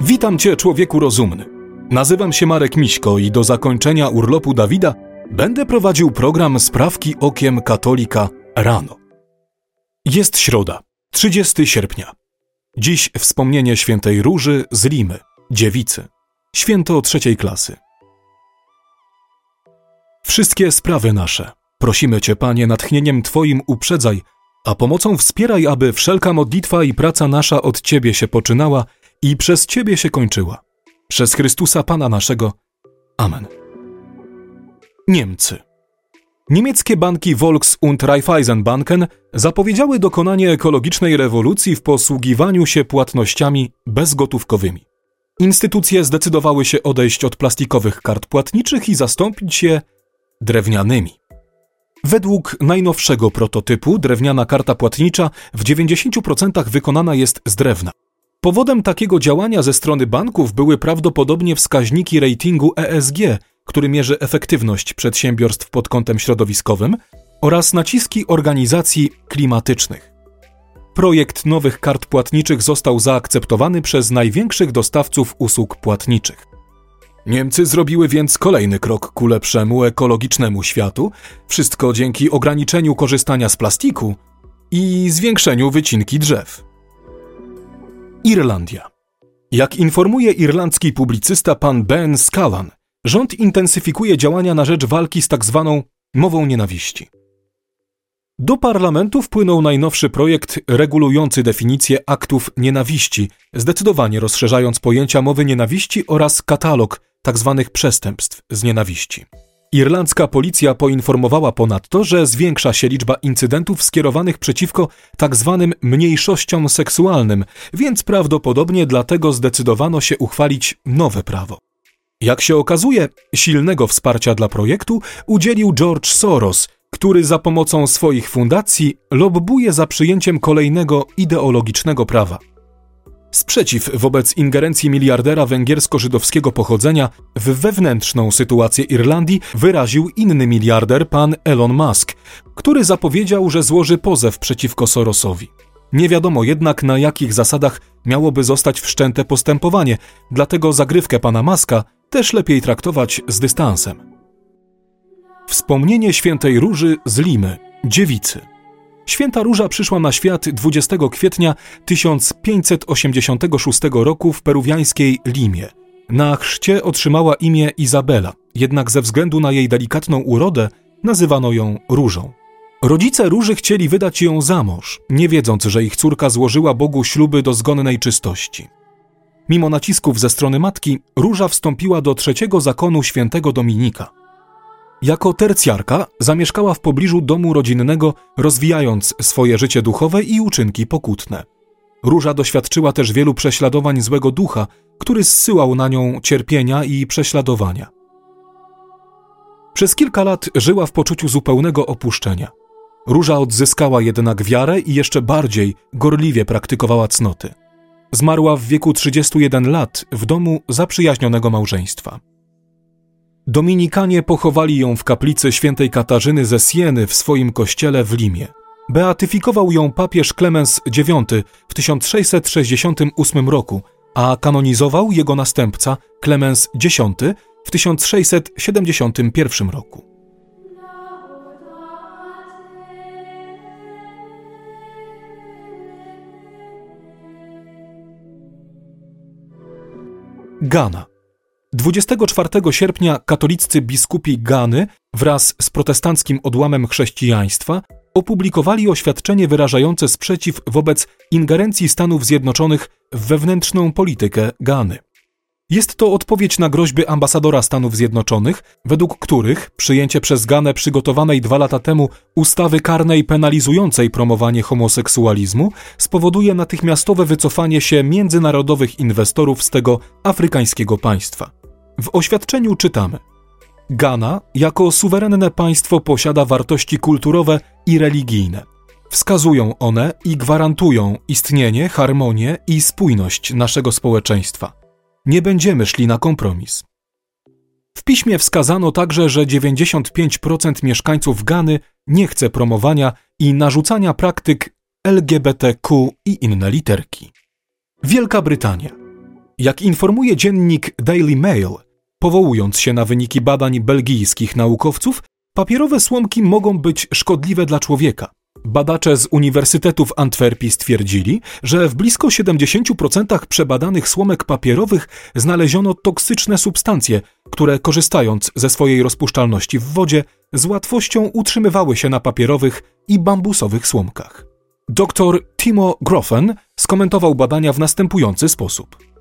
Witam Cię, człowieku rozumny. Nazywam się Marek Miśko i do zakończenia urlopu Dawida będę prowadził program Sprawki Okiem Katolika rano. Jest środa, 30 sierpnia. Dziś wspomnienie świętej Róży z Limy, dziewicy, święto trzeciej klasy. Wszystkie sprawy nasze, prosimy Cię, Panie, natchnieniem Twoim uprzedzaj, a pomocą wspieraj, aby wszelka modlitwa i praca nasza od Ciebie się poczynała i przez Ciebie się kończyła. Przez Chrystusa Pana naszego. Amen. Niemcy. Niemieckie banki Volks und Raiffeisenbanken zapowiedziały dokonanie ekologicznej rewolucji w posługiwaniu się płatnościami bezgotówkowymi. Instytucje zdecydowały się odejść od plastikowych kart płatniczych i zastąpić je drewnianymi. Według najnowszego prototypu drewniana karta płatnicza w 90% wykonana jest z drewna. Powodem takiego działania ze strony banków były prawdopodobnie wskaźniki ratingu ESG, który mierzy efektywność przedsiębiorstw pod kątem środowiskowym, oraz naciski organizacji klimatycznych. Projekt nowych kart płatniczych został zaakceptowany przez największych dostawców usług płatniczych. Niemcy zrobiły więc kolejny krok ku lepszemu ekologicznemu światu, wszystko dzięki ograniczeniu korzystania z plastiku i zwiększeniu wycinki drzew. Irlandia. Jak informuje irlandzki publicysta pan Ben Scallan, rząd intensyfikuje działania na rzecz walki z tzw. Tak mową nienawiści. Do parlamentu wpłynął najnowszy projekt regulujący definicję aktów nienawiści, zdecydowanie rozszerzając pojęcia mowy nienawiści oraz katalog tzw. Tak przestępstw z nienawiści. Irlandzka policja poinformowała ponadto, że zwiększa się liczba incydentów skierowanych przeciwko tzw. Tak mniejszościom seksualnym, więc prawdopodobnie dlatego zdecydowano się uchwalić nowe prawo. Jak się okazuje, silnego wsparcia dla projektu udzielił George Soros, który za pomocą swoich fundacji lobbuje za przyjęciem kolejnego ideologicznego prawa. Sprzeciw wobec ingerencji miliardera węgiersko-żydowskiego pochodzenia w wewnętrzną sytuację Irlandii wyraził inny miliarder, pan Elon Musk, który zapowiedział, że złoży pozew przeciwko Sorosowi. Nie wiadomo jednak, na jakich zasadach miałoby zostać wszczęte postępowanie, dlatego zagrywkę pana Maska też lepiej traktować z dystansem. Wspomnienie świętej Róży z Limy, dziewicy. Święta Róża przyszła na świat 20 kwietnia 1586 roku w peruwiańskiej Limie. Na chrzcie otrzymała imię Izabela, jednak ze względu na jej delikatną urodę nazywano ją Różą. Rodzice Róży chcieli wydać ją za mąż, nie wiedząc, że ich córka złożyła Bogu śluby do zgonnej czystości. Mimo nacisków ze strony matki, Róża wstąpiła do trzeciego zakonu świętego Dominika – jako tercjarka zamieszkała w pobliżu domu rodzinnego, rozwijając swoje życie duchowe i uczynki pokutne. Róża doświadczyła też wielu prześladowań złego ducha, który zsyłał na nią cierpienia i prześladowania. Przez kilka lat żyła w poczuciu zupełnego opuszczenia. Róża odzyskała jednak wiarę i jeszcze bardziej gorliwie praktykowała cnoty. Zmarła w wieku 31 lat w domu zaprzyjaźnionego małżeństwa. Dominikanie pochowali ją w kaplicy świętej Katarzyny ze Sieny w swoim kościele w Limie. Beatyfikował ją papież Klemens IX w 1668 roku, a kanonizował jego następca Klemens X w 1671 roku. Ghana 24 sierpnia katoliccy biskupi Gany wraz z protestanckim odłamem chrześcijaństwa opublikowali oświadczenie wyrażające sprzeciw wobec ingerencji Stanów Zjednoczonych w wewnętrzną politykę Gany. Jest to odpowiedź na groźby ambasadora Stanów Zjednoczonych, według których przyjęcie przez Ganę przygotowanej dwa lata temu ustawy karnej penalizującej promowanie homoseksualizmu spowoduje natychmiastowe wycofanie się międzynarodowych inwestorów z tego afrykańskiego państwa. W oświadczeniu czytamy: Ghana jako suwerenne państwo posiada wartości kulturowe i religijne. Wskazują one i gwarantują istnienie, harmonię i spójność naszego społeczeństwa. Nie będziemy szli na kompromis. W piśmie wskazano także, że 95% mieszkańców Gany nie chce promowania i narzucania praktyk LGBTQ i inne literki. Wielka Brytania Jak informuje dziennik Daily Mail, powołując się na wyniki badań belgijskich naukowców, papierowe słomki mogą być szkodliwe dla człowieka. Badacze z Uniwersytetu w Antwerpii stwierdzili, że w blisko 70% przebadanych słomek papierowych znaleziono toksyczne substancje, które korzystając ze swojej rozpuszczalności w wodzie, z łatwością utrzymywały się na papierowych i bambusowych słomkach. Dr Timo Groffen skomentował badania w następujący sposób.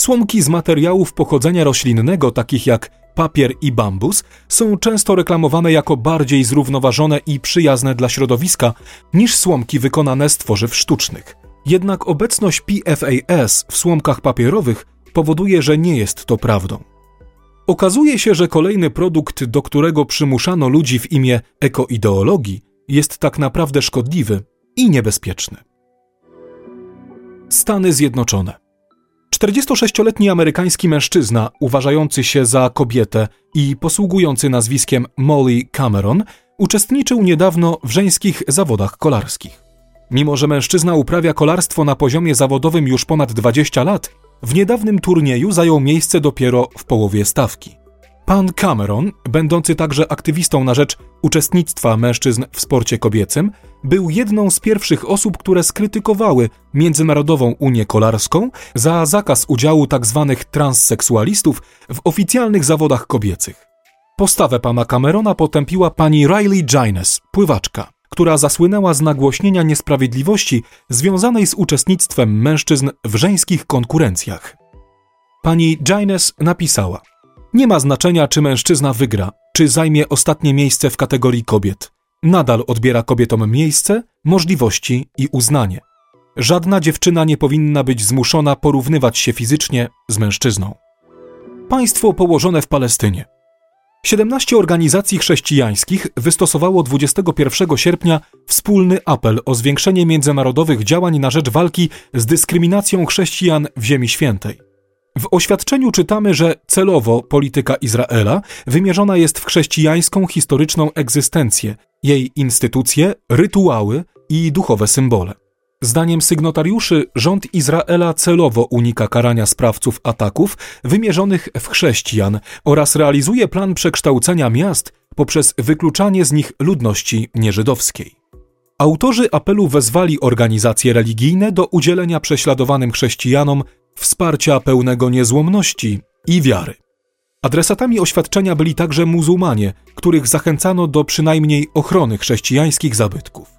Słomki z materiałów pochodzenia roślinnego, takich jak papier i bambus, są często reklamowane jako bardziej zrównoważone i przyjazne dla środowiska niż słomki wykonane z tworzyw sztucznych. Jednak obecność PFAS w słomkach papierowych powoduje, że nie jest to prawdą. Okazuje się, że kolejny produkt, do którego przymuszano ludzi w imię ekoideologii, jest tak naprawdę szkodliwy i niebezpieczny. Stany Zjednoczone 46-letni amerykański mężczyzna, uważający się za kobietę i posługujący nazwiskiem Molly Cameron, uczestniczył niedawno w żeńskich zawodach kolarskich. Mimo, że mężczyzna uprawia kolarstwo na poziomie zawodowym już ponad 20 lat, w niedawnym turnieju zajął miejsce dopiero w połowie stawki. Pan Cameron, będący także aktywistą na rzecz uczestnictwa mężczyzn w sporcie kobiecym, był jedną z pierwszych osób, które skrytykowały Międzynarodową Unię Kolarską za zakaz udziału tzw. Tak transseksualistów w oficjalnych zawodach kobiecych. Postawę pana Camerona potępiła pani Riley Gines, pływaczka, która zasłynęła z nagłośnienia niesprawiedliwości związanej z uczestnictwem mężczyzn w żeńskich konkurencjach. Pani Gines napisała: Nie ma znaczenia, czy mężczyzna wygra, czy zajmie ostatnie miejsce w kategorii kobiet nadal odbiera kobietom miejsce, możliwości i uznanie. Żadna dziewczyna nie powinna być zmuszona porównywać się fizycznie z mężczyzną. Państwo położone w Palestynie. 17 organizacji chrześcijańskich wystosowało 21 sierpnia wspólny apel o zwiększenie międzynarodowych działań na rzecz walki z dyskryminacją chrześcijan w Ziemi Świętej. W oświadczeniu czytamy, że celowo polityka Izraela wymierzona jest w chrześcijańską historyczną egzystencję, jej instytucje, rytuały i duchowe symbole. Zdaniem sygnotariuszy rząd Izraela celowo unika karania sprawców ataków wymierzonych w chrześcijan oraz realizuje plan przekształcenia miast poprzez wykluczanie z nich ludności nieżydowskiej. Autorzy apelu wezwali organizacje religijne do udzielenia prześladowanym chrześcijanom wsparcia pełnego niezłomności i wiary. Adresatami oświadczenia byli także muzułmanie, których zachęcano do przynajmniej ochrony chrześcijańskich zabytków.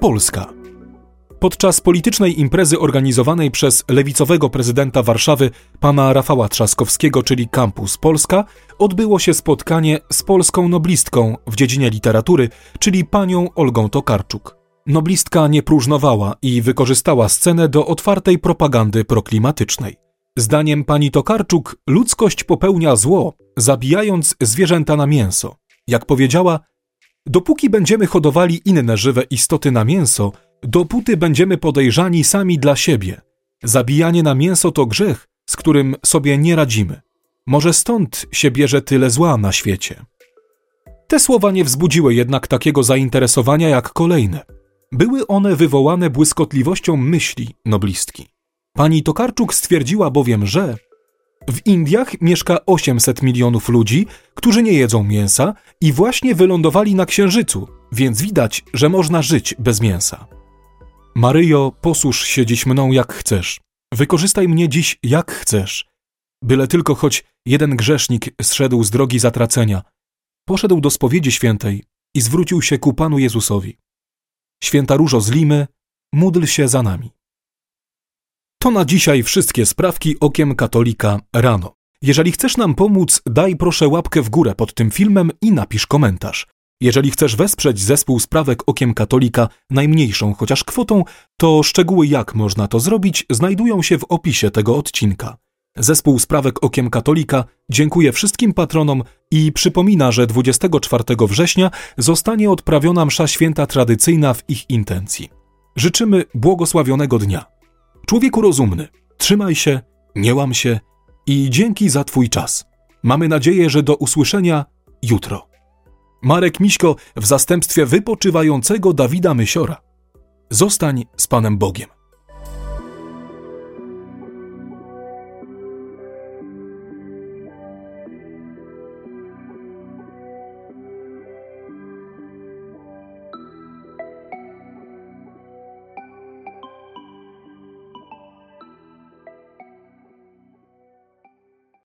Polska. Podczas politycznej imprezy organizowanej przez lewicowego prezydenta Warszawy, pana Rafała Trzaskowskiego, czyli Campus Polska, odbyło się spotkanie z polską noblistką w dziedzinie literatury, czyli panią Olgą Tokarczuk. Noblistka nie próżnowała i wykorzystała scenę do otwartej propagandy proklimatycznej. Zdaniem pani Tokarczuk, ludzkość popełnia zło, zabijając zwierzęta na mięso. Jak powiedziała, dopóki będziemy hodowali inne żywe istoty na mięso, dopóty będziemy podejrzani sami dla siebie. Zabijanie na mięso to grzech, z którym sobie nie radzimy. Może stąd się bierze tyle zła na świecie. Te słowa nie wzbudziły jednak takiego zainteresowania jak kolejne. Były one wywołane błyskotliwością myśli noblistki. Pani Tokarczuk stwierdziła bowiem, że w Indiach mieszka 800 milionów ludzi, którzy nie jedzą mięsa i właśnie wylądowali na Księżycu, więc widać, że można żyć bez mięsa. Maryjo, posłuż się dziś mną jak chcesz. Wykorzystaj mnie dziś jak chcesz. Byle tylko choć jeden grzesznik zszedł z drogi zatracenia, poszedł do spowiedzi świętej i zwrócił się ku Panu Jezusowi. Święta Różo z Limy, módl się za nami. To na dzisiaj wszystkie sprawki okiem katolika rano. Jeżeli chcesz nam pomóc, daj proszę łapkę w górę pod tym filmem i napisz komentarz. Jeżeli chcesz wesprzeć zespół sprawek Okiem Katolika najmniejszą chociaż kwotą, to szczegóły jak można to zrobić znajdują się w opisie tego odcinka. Zespół sprawek Okiem Katolika dziękuję wszystkim patronom i przypomina, że 24 września zostanie odprawiona msza święta tradycyjna w ich intencji. Życzymy błogosławionego dnia. Człowieku rozumny, trzymaj się, nie łam się i dzięki za Twój czas. Mamy nadzieję, że do usłyszenia jutro. Marek Miśko w zastępstwie wypoczywającego Dawida Mysiora. Zostań z Panem Bogiem.